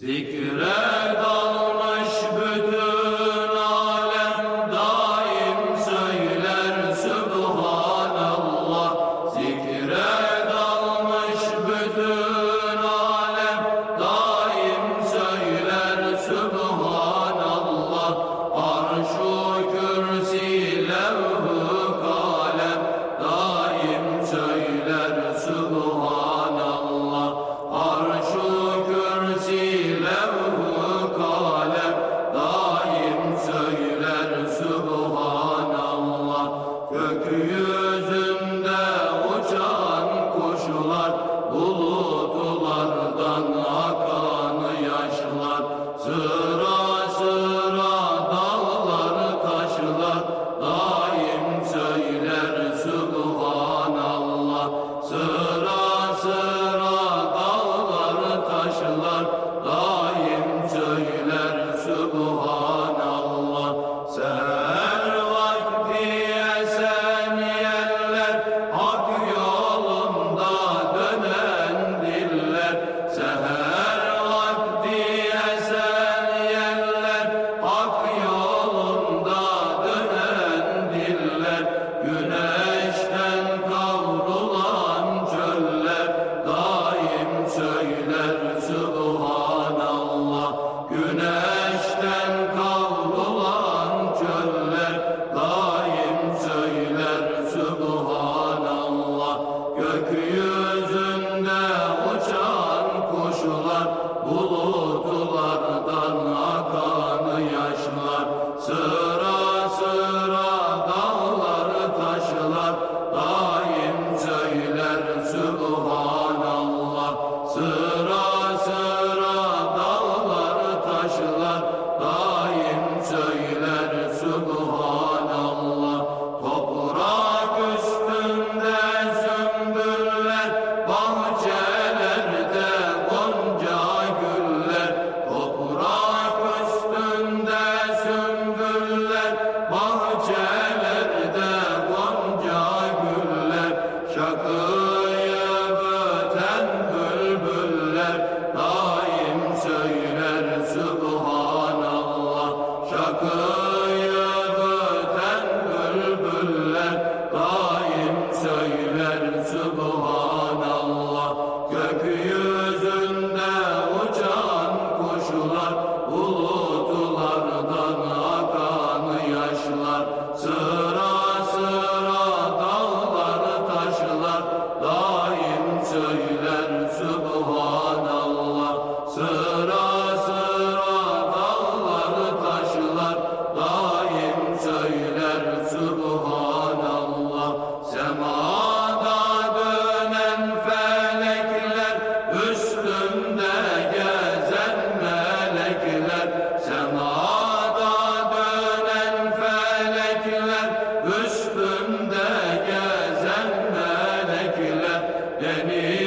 Zikre kuşlar Deni